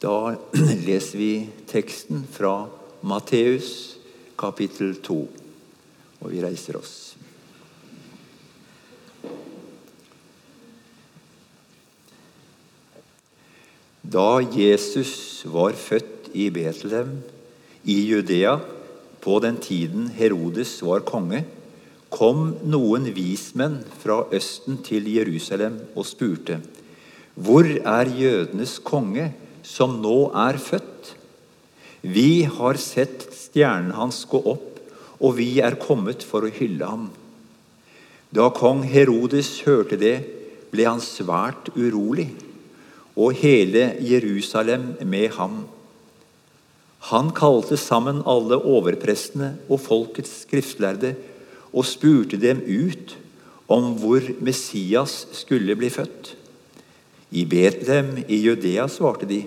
Da leser vi teksten fra Matteus kapittel 2, og vi reiser oss. Da Jesus var født i Betlehem i Judea på den tiden Herodes var konge, kom noen vismenn fra Østen til Jerusalem og spurte:" Hvor er jødenes konge, som nå er født? Vi har sett stjernen hans gå opp, og vi er kommet for å hylle ham. Da kong Herodes hørte det, ble han svært urolig, og hele Jerusalem med ham. Han kalte sammen alle overprestene og folkets skriftlærde og spurte dem ut om hvor Messias skulle bli født. I Betlehem i Judea, svarte de,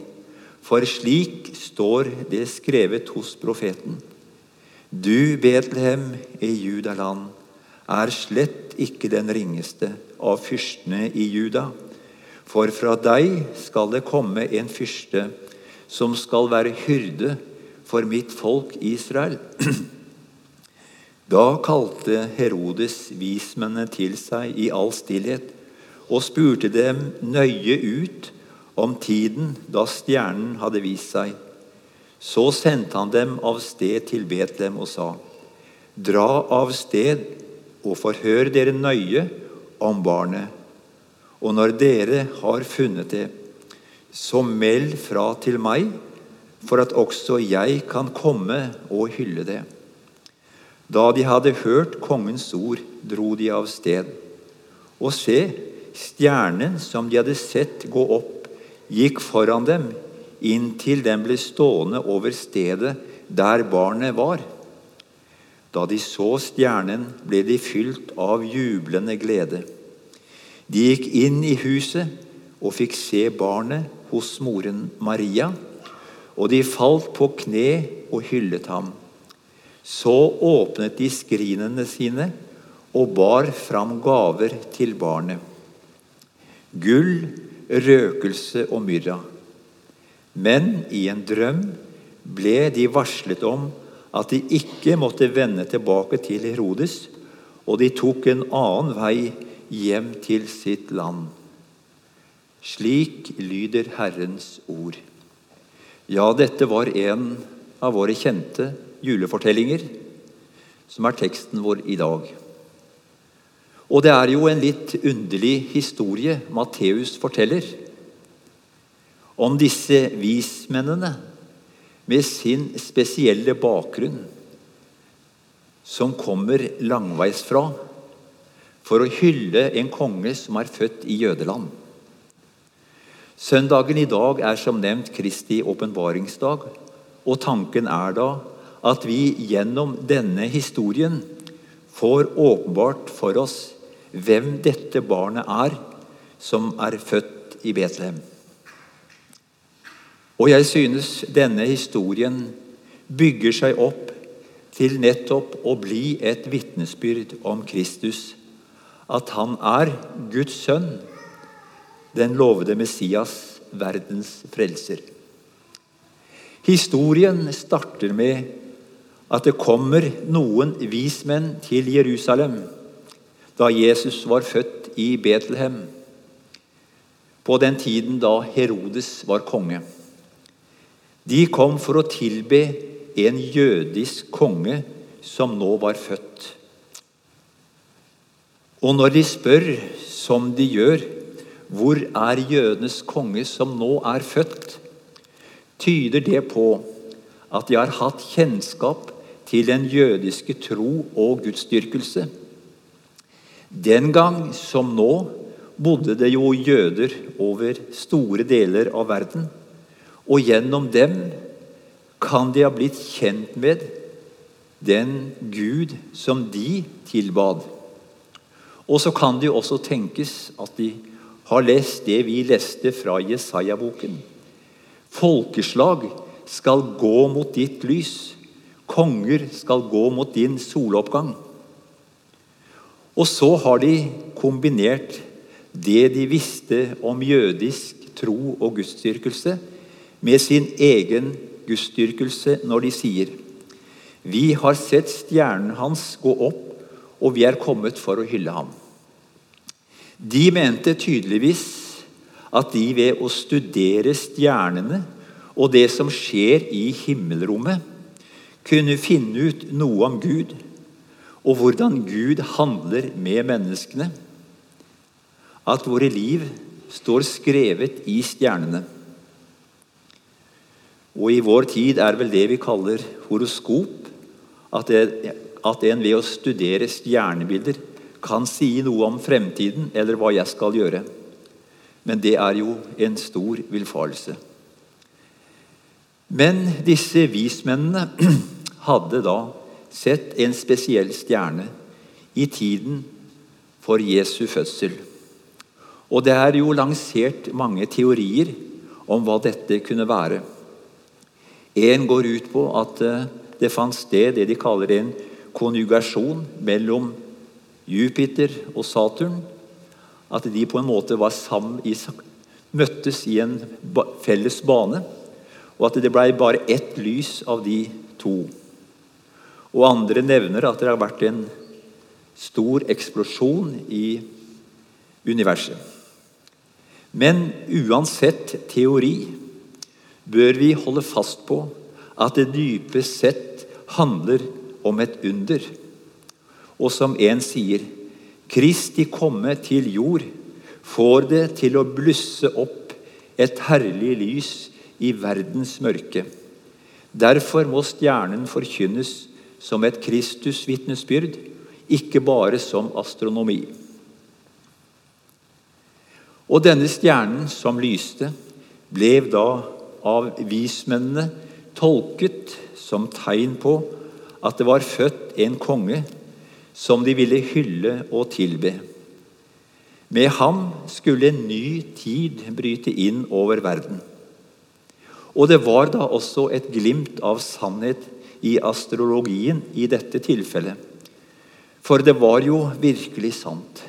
for slik står det skrevet hos profeten. Du, Betlehem i Judaland, er slett ikke den ringeste av fyrstene i Juda, for fra deg skal det komme en fyrste som skal være hyrde for mitt folk Israel. Da kalte Herodes vismennene til seg i all stillhet og spurte dem nøye ut om tiden da stjernen hadde vist seg. Så sendte han dem av sted til Betlehem og sa:" Dra av sted og forhør dere nøye om barnet. Og når dere har funnet det, så meld fra til meg, for at også jeg kan komme og hylle det. Da de hadde hørt kongens ord, dro de av sted. Og se, stjernen som de hadde sett gå opp, gikk foran dem inntil den ble stående over stedet der barnet var. Da de så stjernen, ble de fylt av jublende glede. De gikk inn i huset og fikk se barnet hos moren Maria, og de falt på kne og hyllet ham. Så åpnet de skrinene sine og bar fram gaver til barnet. Gull, røkelse og myrra. Men i en drøm ble de varslet om at de ikke måtte vende tilbake til Herodes, og de tok en annen vei hjem til sitt land. Slik lyder Herrens ord. Ja, dette var en av våre kjente julefortellinger, som er teksten vår i dag. Og det er jo en litt underlig historie Matteus forteller om disse vismennene med sin spesielle bakgrunn, som kommer langveisfra for å hylle en konge som er født i jødeland. Søndagen i dag er som nevnt Kristi åpenbaringsdag, og tanken er da at vi gjennom denne historien får åpenbart for oss hvem dette barnet er som er født i Betlehem. Og jeg synes denne historien bygger seg opp til nettopp å bli et vitnesbyrd om Kristus. At han er Guds sønn, den lovede Messias, verdens frelser. Historien starter med at det kommer noen vismenn til Jerusalem da Jesus var født i Betlehem, på den tiden da Herodes var konge. De kom for å tilbe en jødisk konge som nå var født. Og når de spør, som de gjør, hvor er jødenes konge som nå er født, tyder det på at de har hatt kjennskap til den jødiske tro og gudsdyrkelse. Den gang som nå bodde det jo jøder over store deler av verden. Og gjennom dem kan de ha blitt kjent med den Gud som de tilbad. Og så kan det jo også tenkes at de har lest det vi leste fra Jesaja-boken. Folkeslag skal gå mot ditt lys. Konger skal gå mot din soloppgang. Og så har de kombinert det de visste om jødisk tro og gudsdyrkelse, med sin egen gudsdyrkelse når de sier Vi har sett stjernen hans gå opp, og vi er kommet for å hylle ham. De mente tydeligvis at de ved å studere stjernene og det som skjer i himmelrommet, kunne finne ut noe om Gud og hvordan Gud handler med menneskene. At våre liv står skrevet i stjernene. Og i vår tid er vel det vi kaller horoskop, at, det, at en ved å studere stjernebilder kan si noe om fremtiden eller hva jeg skal gjøre. Men det er jo en stor villfarelse. Men disse vismennene hadde da sett en spesiell stjerne i tiden for Jesu fødsel. Og det er jo lansert mange teorier om hva dette kunne være. En går ut på at eh, det fant sted det de kaller en konjugasjon mellom Jupiter og Saturn. At de på en måte var sammen, møttes i en felles bane, og at det ble bare ett lys av de to. Og andre nevner at det har vært en stor eksplosjon i universet. Men uansett teori bør vi holde fast på at det dypest sett handler om et under. Og som en sier Kristi komme til jord får det til å blusse opp et herlig lys i verdens mørke. Derfor må stjernen forkynnes som et Kristus-vitnesbyrd, ikke bare som astronomi. Og denne stjernen som lyste, ble da av vismennene tolket som tegn på at det var født en konge som de ville hylle og tilbe. Med ham skulle en ny tid bryte inn over verden. Og det var da også et glimt av sannhet i astrologien i dette tilfellet. For det var jo virkelig sant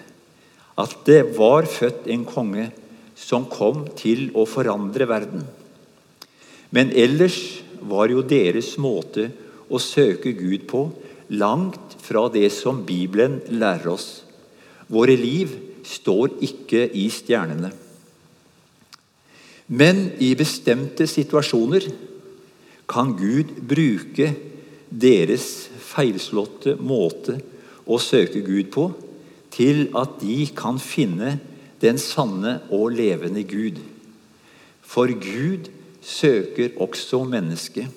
at det var født en konge som kom til å forandre verden. Men ellers var jo deres måte å søke Gud på langt fra det som Bibelen lærer oss. Våre liv står ikke i stjernene. Men i bestemte situasjoner kan Gud bruke deres feilslåtte måte å søke Gud på, til at de kan finne den sanne og levende Gud. For Gud søker også mennesket.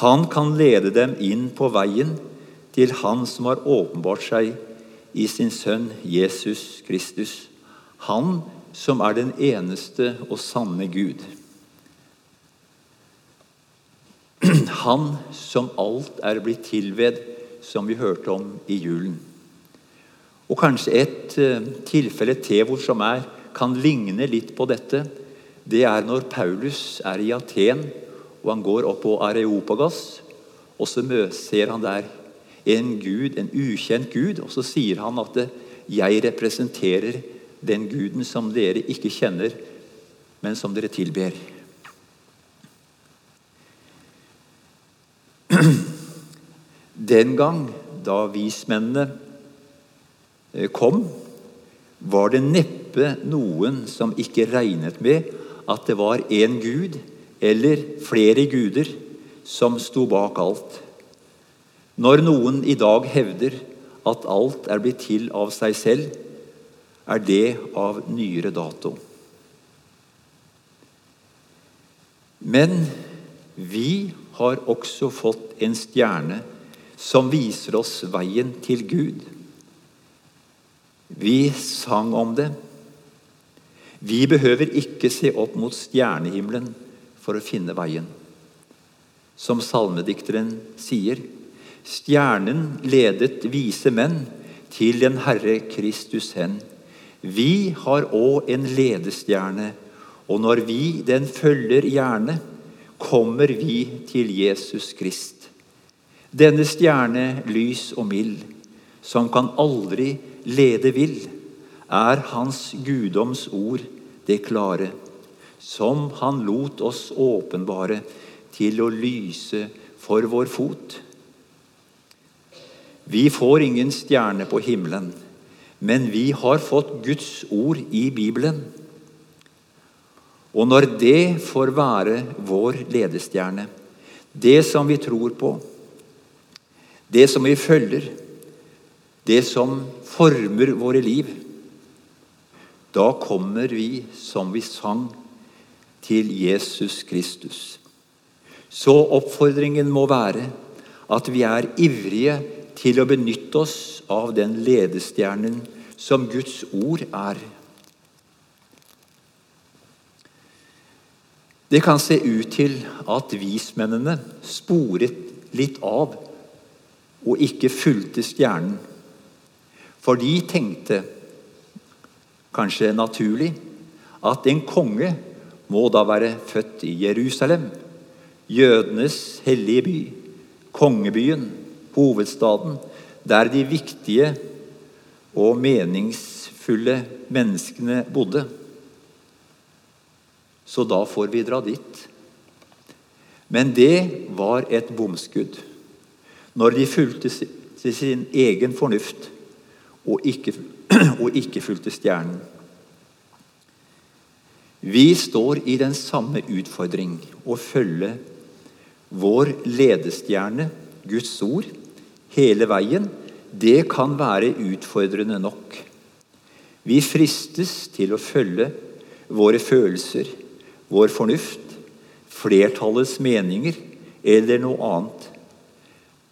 Han kan lede dem inn på veien til Han som har åpenbart seg i sin sønn Jesus Kristus. Han som er den eneste og sanne Gud. Han som alt er blitt tilved, som vi hørte om i julen. Og kanskje et uh, tilfelle til hvor som er, kan ligne litt på dette. Det er når Paulus er i Aten, og han går opp på Areopagas. Og så ser han der en gud, en ukjent gud, og så sier han at 'jeg representerer den guden som dere ikke kjenner, men som dere tilber'. Den gang da vismennene eh, kom, var det neppe noen som ikke regnet med at det var én gud eller flere guder som sto bak alt. Når noen i dag hevder at alt er blitt til av seg selv, er det av nyere dato. Men vi har også fått en stjerne som viser oss veien til Gud. Vi sang om det. Vi behøver ikke se opp mot stjernehimmelen for å finne veien. Som salmedikteren sier, stjernen ledet vise menn til den Herre Kristus hen. Vi har òg en ledestjerne, og når vi den følger gjerne, kommer vi til Jesus Krist. Denne stjerne, lys og mild, som kan aldri lede vill, er Hans guddoms ord det klare, som han lot oss åpenbare til å lyse for vår fot. Vi får ingen stjerne på himmelen, men vi har fått Guds ord i Bibelen. Og når det får være vår ledestjerne, det som vi tror på, det som vi følger, det som former våre liv, da kommer vi, som vi sang, til Jesus Kristus. Så oppfordringen må være at vi er ivrige til å benytte oss av den ledestjernen som Guds ord er. Det kan se ut til at vismennene sporet litt av og ikke fulgte stjernen. For de tenkte, kanskje naturlig, at en konge må da være født i Jerusalem, jødenes hellige by, kongebyen, hovedstaden, der de viktige og meningsfulle menneskene bodde. Så da får vi dra dit. Men det var et bomskudd når de fulgte sin egen fornuft og ikke, og ikke fulgte stjernen. Vi står i den samme utfordring å følge vår ledestjerne, Guds ord, hele veien. Det kan være utfordrende nok. Vi fristes til å følge våre følelser, vår fornuft, flertallets meninger eller noe annet.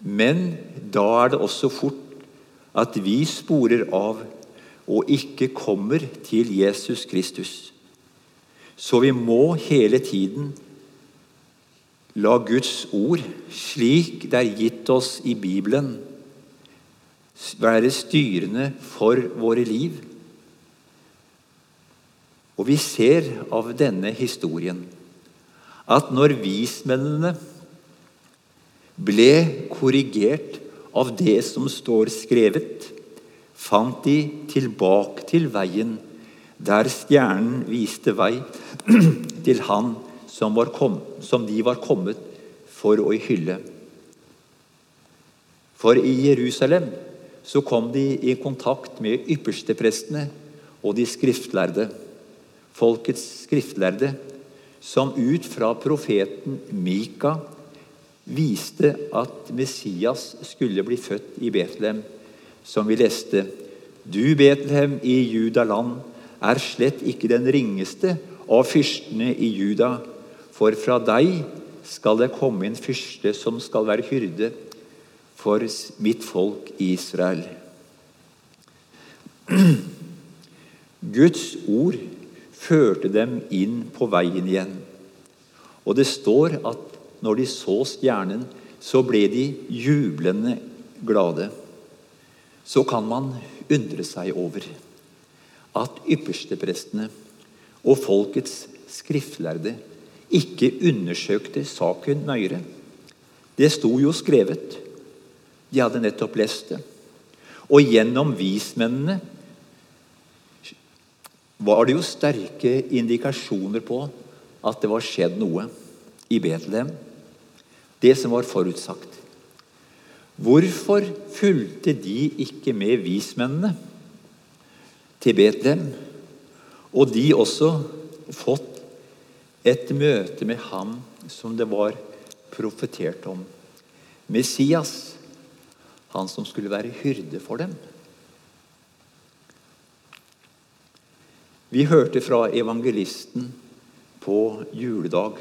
Men da er det også fort at vi sporer av og ikke kommer til Jesus Kristus. Så vi må hele tiden la Guds ord, slik det er gitt oss i Bibelen, være styrende for våre liv. Og vi ser av denne historien at når vismennene ble korrigert av det som står skrevet, fant de tilbake til veien der stjernen viste vei til han som, kom, som de var kommet for å hylle. For i Jerusalem så kom de i kontakt med yppersteprestene og de skriftlærde, folkets skriftlærde, som ut fra profeten Mika viste at Messias skulle bli født i Betlehem, som vi leste. Du, Betlehem i Judaland, er slett ikke den ringeste av fyrstene i Juda, for fra deg skal det komme en fyrste som skal være hyrde for mitt folk Israel. Guds ord førte dem inn på veien igjen. Og det står at når de så stjernen, så ble de jublende glade. Så kan man undre seg over at yppersteprestene og folkets skriftlærde ikke undersøkte saken nøyere. Det sto jo skrevet. De hadde nettopp lest det. Og gjennom vismennene var det jo sterke indikasjoner på at det var skjedd noe i Betlehem. Det som var forutsagt. Hvorfor fulgte de ikke med vismennene? til Betlehem. Og de også fått et møte med ham som det var profetert om. Messias, han som skulle være hyrde for dem. Vi hørte fra evangelisten på juledag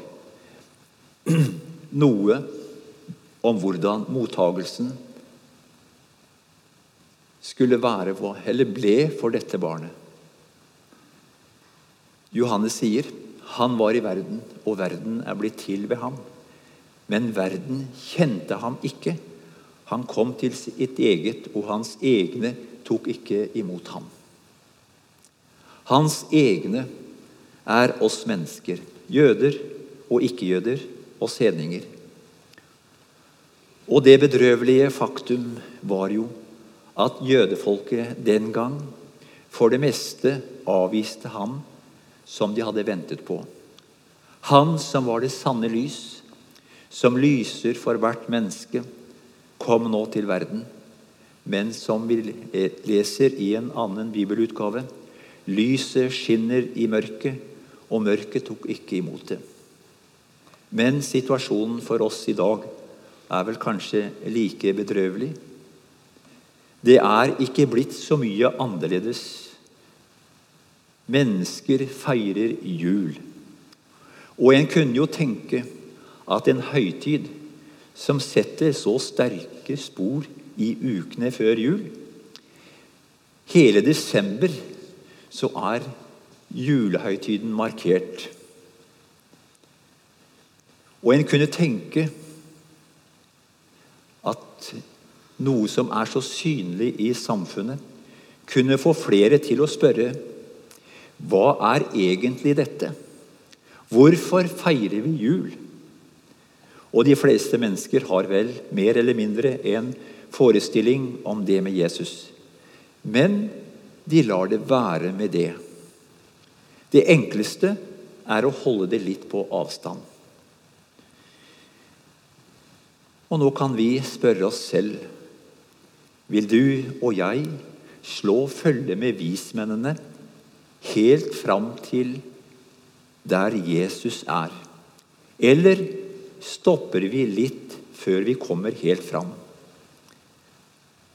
noe om hvordan mottagelsen skulle være eller ble for dette barnet. Johannes sier han var i verden, og verden er blitt til ved ham. Men verden kjente ham ikke. Han kom til sitt eget, og hans egne tok ikke imot ham. Hans egne er oss mennesker, jøder og ikke-jøder, oss hedninger. Og det bedrøvelige faktum var jo at jødefolket den gang for det meste avviste ham som de hadde ventet på. Han som var det sanne lys, som lyser for hvert menneske, kom nå til verden. Men som vi leser i en annen bibelutgave lyset skinner i mørket, og mørket tok ikke imot det. Men situasjonen for oss i dag er vel kanskje like bedrøvelig. Det er ikke blitt så mye annerledes. Mennesker feirer jul. Og en kunne jo tenke at en høytid som setter så sterke spor i ukene før jul Hele desember så er julehøytiden markert. Og en kunne tenke at noe som er så synlig i samfunnet, kunne få flere til å spørre hva er egentlig dette? Hvorfor feirer vi jul? Og de fleste mennesker har vel mer eller mindre en forestilling om det med Jesus. Men de lar det være med det. Det enkleste er å holde det litt på avstand. Og nå kan vi spørre oss selv Vil du og jeg slå følge med vismennene helt fram til der Jesus er? Eller stopper vi litt før vi kommer helt fram?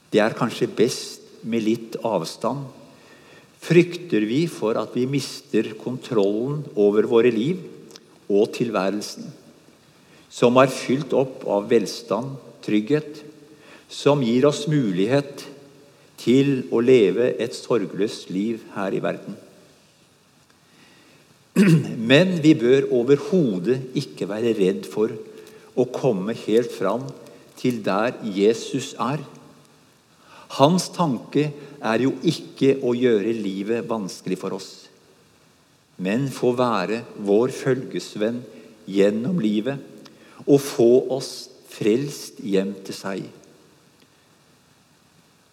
Det er kanskje best med litt avstand. Frykter vi for at vi mister kontrollen over våre liv og tilværelsen? Som er fylt opp av velstand, trygghet, som gir oss mulighet til å leve et sorgløst liv her i verden. Men vi bør overhodet ikke være redd for å komme helt fram til der Jesus er. Hans tanke er jo ikke å gjøre livet vanskelig for oss, men få være vår følgesvenn gjennom livet og få oss frelst hjem til seg.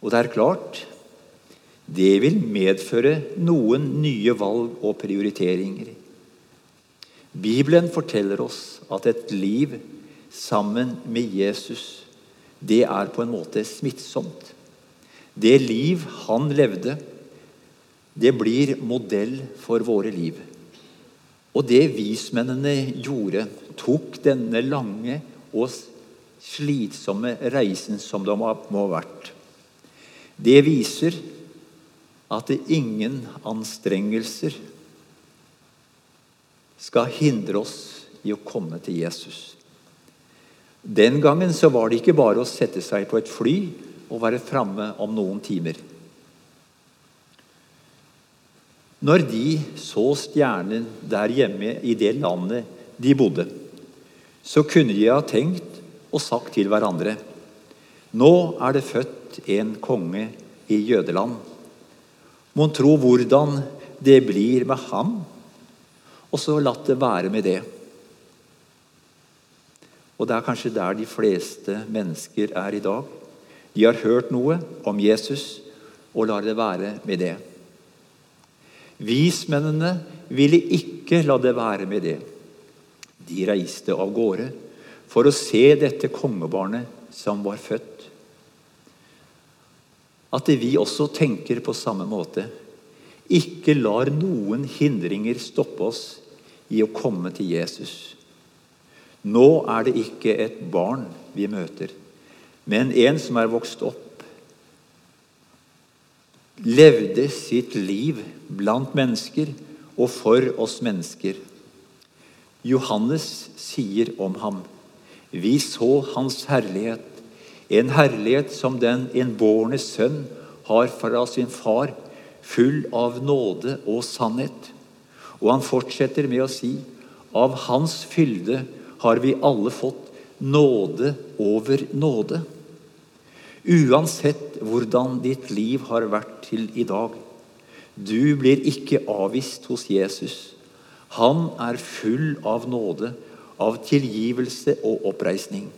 Og det er klart det vil medføre noen nye valg og prioriteringer. Bibelen forteller oss at et liv sammen med Jesus, det er på en måte smittsomt. Det liv han levde, det blir modell for våre liv. Og det vismennene gjorde, tok denne lange og slitsomme reisen som det må ha vært. Det viser at det ingen anstrengelser skal hindre oss i å komme til Jesus. Den gangen så var det ikke bare å sette seg på et fly og være framme om noen timer. Når de så stjernen der hjemme i det landet de bodde, så kunne de ha tenkt og sagt til hverandre Nå er det født en konge i Jødeland. Mon tro hvordan det blir med ham? Og så latt det være med det. Og det er kanskje der de fleste mennesker er i dag. De har hørt noe om Jesus og lar det være med det. Vismennene ville ikke la det være med det. De reiste av gårde for å se dette kongebarnet som var født. At vi også tenker på samme måte. Ikke lar noen hindringer stoppe oss i å komme til Jesus. Nå er det ikke et barn vi møter, men en som er vokst opp levde sitt liv blant mennesker og for oss mennesker. Johannes sier om ham, vi så hans herlighet, en herlighet som den enbårne sønn har fra sin far, full av nåde og sannhet. Og han fortsetter med å si, av hans fylde har vi alle fått nåde over nåde. Uansett hvordan ditt liv har vært til i dag. Du blir ikke avvist hos Jesus. Han er full av nåde, av tilgivelse og oppreisning.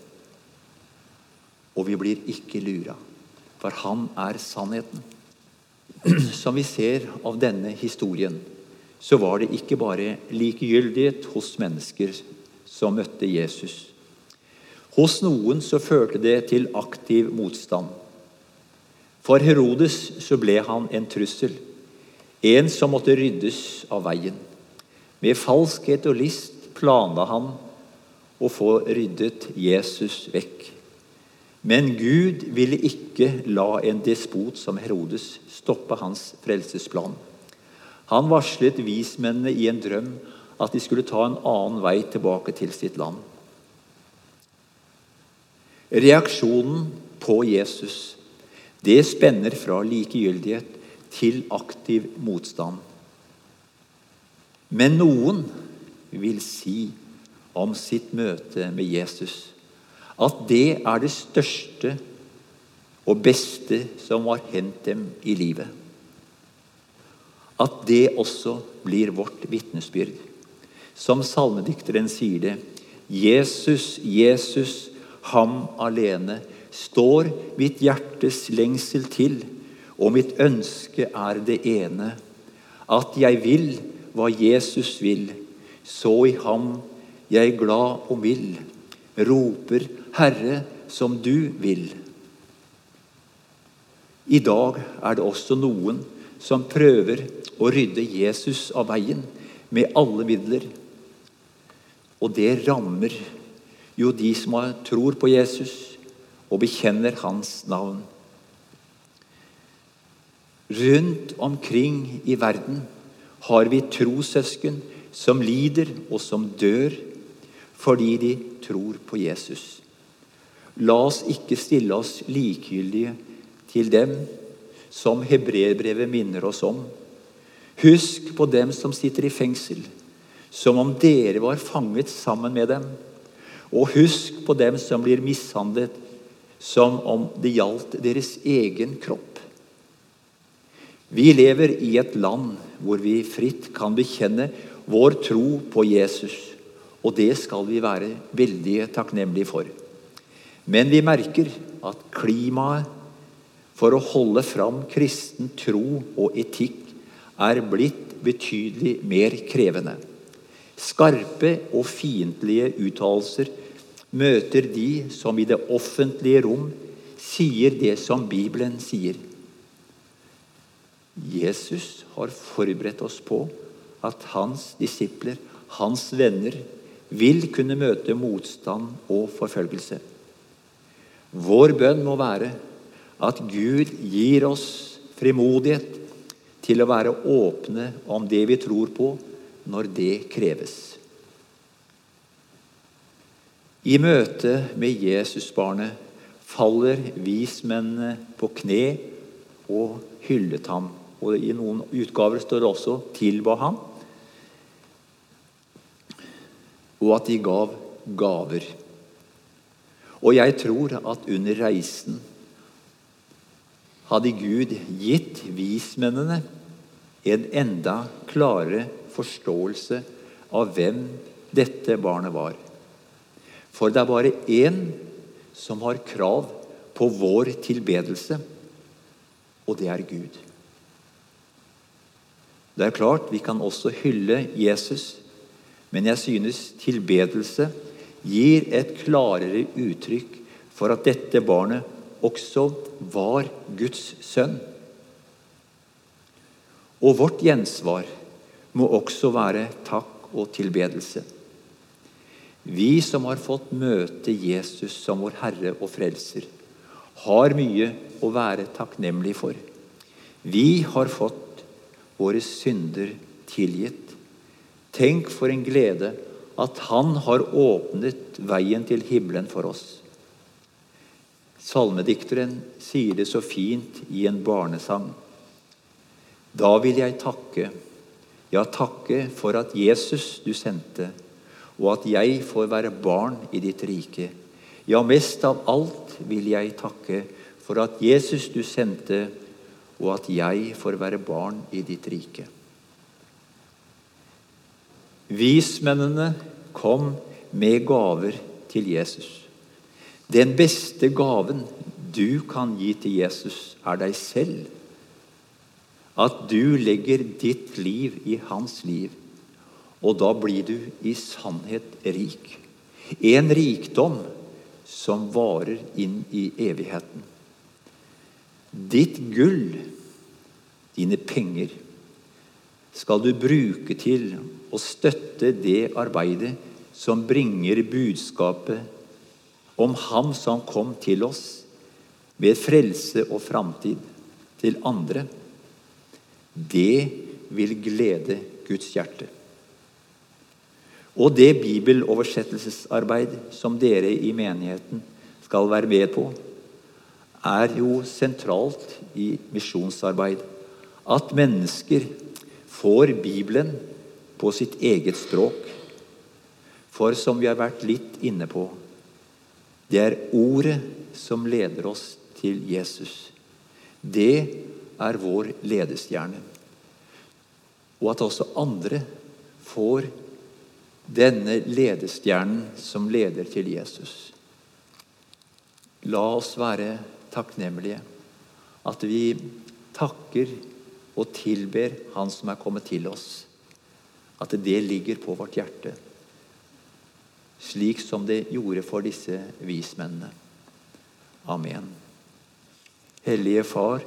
Og vi blir ikke lura, for han er sannheten. Som vi ser av denne historien, så var det ikke bare likegyldighet hos mennesker som møtte Jesus. Hos noen så førte det til aktiv motstand. For Herodes så ble han en trussel, en som måtte ryddes av veien. Med falskhet og list planla han å få ryddet Jesus vekk. Men Gud ville ikke la en despot som Herodes stoppe hans frelsesplan. Han varslet vismennene i en drøm at de skulle ta en annen vei tilbake til sitt land. Reaksjonen på Jesus det spenner fra likegyldighet til aktiv motstand. Men noen vil si om sitt møte med Jesus at det er det største og beste som har hendt dem i livet. At det også blir vårt vitnesbyrd. Som salmedikteren sier det Jesus, Jesus, ham alene står mitt hjertes lengsel til, og mitt ønske er det ene, at jeg vil hva Jesus vil, så i ham jeg glad og mild roper Herre, som du vil. I dag er det også noen som prøver å rydde Jesus av veien med alle midler. Og det rammer jo de som tror på Jesus og bekjenner hans navn. Rundt omkring i verden har vi trossøsken som lider og som dør fordi de tror på Jesus. La oss ikke stille oss likegyldige til dem, som hebreerbrevet minner oss om. Husk på dem som sitter i fengsel, som om dere var fanget sammen med dem. Og husk på dem som blir mishandlet som om det gjaldt deres egen kropp. Vi lever i et land hvor vi fritt kan bekjenne vår tro på Jesus, og det skal vi være veldig takknemlige for. Men vi merker at klimaet for å holde fram kristen tro og etikk er blitt betydelig mer krevende. Skarpe og fiendtlige uttalelser møter de som i det offentlige rom sier det som Bibelen sier. Jesus har forberedt oss på at hans disipler, hans venner, vil kunne møte motstand og forfølgelse. Vår bønn må være at Gud gir oss frimodighet til å være åpne om det vi tror på, når det kreves. I møte med Jesusbarnet faller vismennene på kne og hyllet ham. Og I noen utgaver står det også 'tilba ham', og at de gav gaver. Og jeg tror at under reisen hadde Gud gitt vismennene en enda klarere forståelse av hvem dette barnet var. For det er bare én som har krav på vår tilbedelse, og det er Gud. Det er klart vi kan også hylle Jesus, men jeg synes tilbedelse gir et klarere uttrykk for at dette barnet også var Guds sønn. Og vårt gjensvar må også være takk og tilbedelse. Vi som har fått møte Jesus som vår Herre og Frelser, har mye å være takknemlig for. Vi har fått våre synder tilgitt. Tenk for en glede at Han har åpnet veien til himmelen for oss. Salmedikteren sier det så fint i en barnesang. Da vil jeg takke, ja, takke for at Jesus du sendte og at jeg får være barn i ditt rike. Ja, mest av alt vil jeg takke for at Jesus du sendte, og at jeg får være barn i ditt rike. Vismennene kom med gaver til Jesus. Den beste gaven du kan gi til Jesus, er deg selv. At du legger ditt liv i hans liv. Og da blir du i sannhet rik. En rikdom som varer inn i evigheten. Ditt gull, dine penger, skal du bruke til å støtte det arbeidet som bringer budskapet om Ham som kom til oss ved frelse og framtid, til andre. Det vil glede Guds hjerte. Og det bibeloversettelsesarbeid som dere i menigheten skal være med på, er jo sentralt i misjonsarbeid. At mennesker får Bibelen på sitt eget språk. For som vi har vært litt inne på, det er ordet som leder oss til Jesus. Det er vår ledestjerne. Og at også andre får denne ledestjernen som leder til Jesus. La oss være takknemlige. At vi takker og tilber Han som er kommet til oss. At det ligger på vårt hjerte. Slik som det gjorde for disse vismennene. Amen. Hellige Far,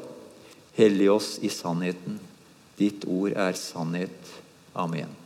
hellig oss i sannheten. Ditt ord er sannhet. Amen.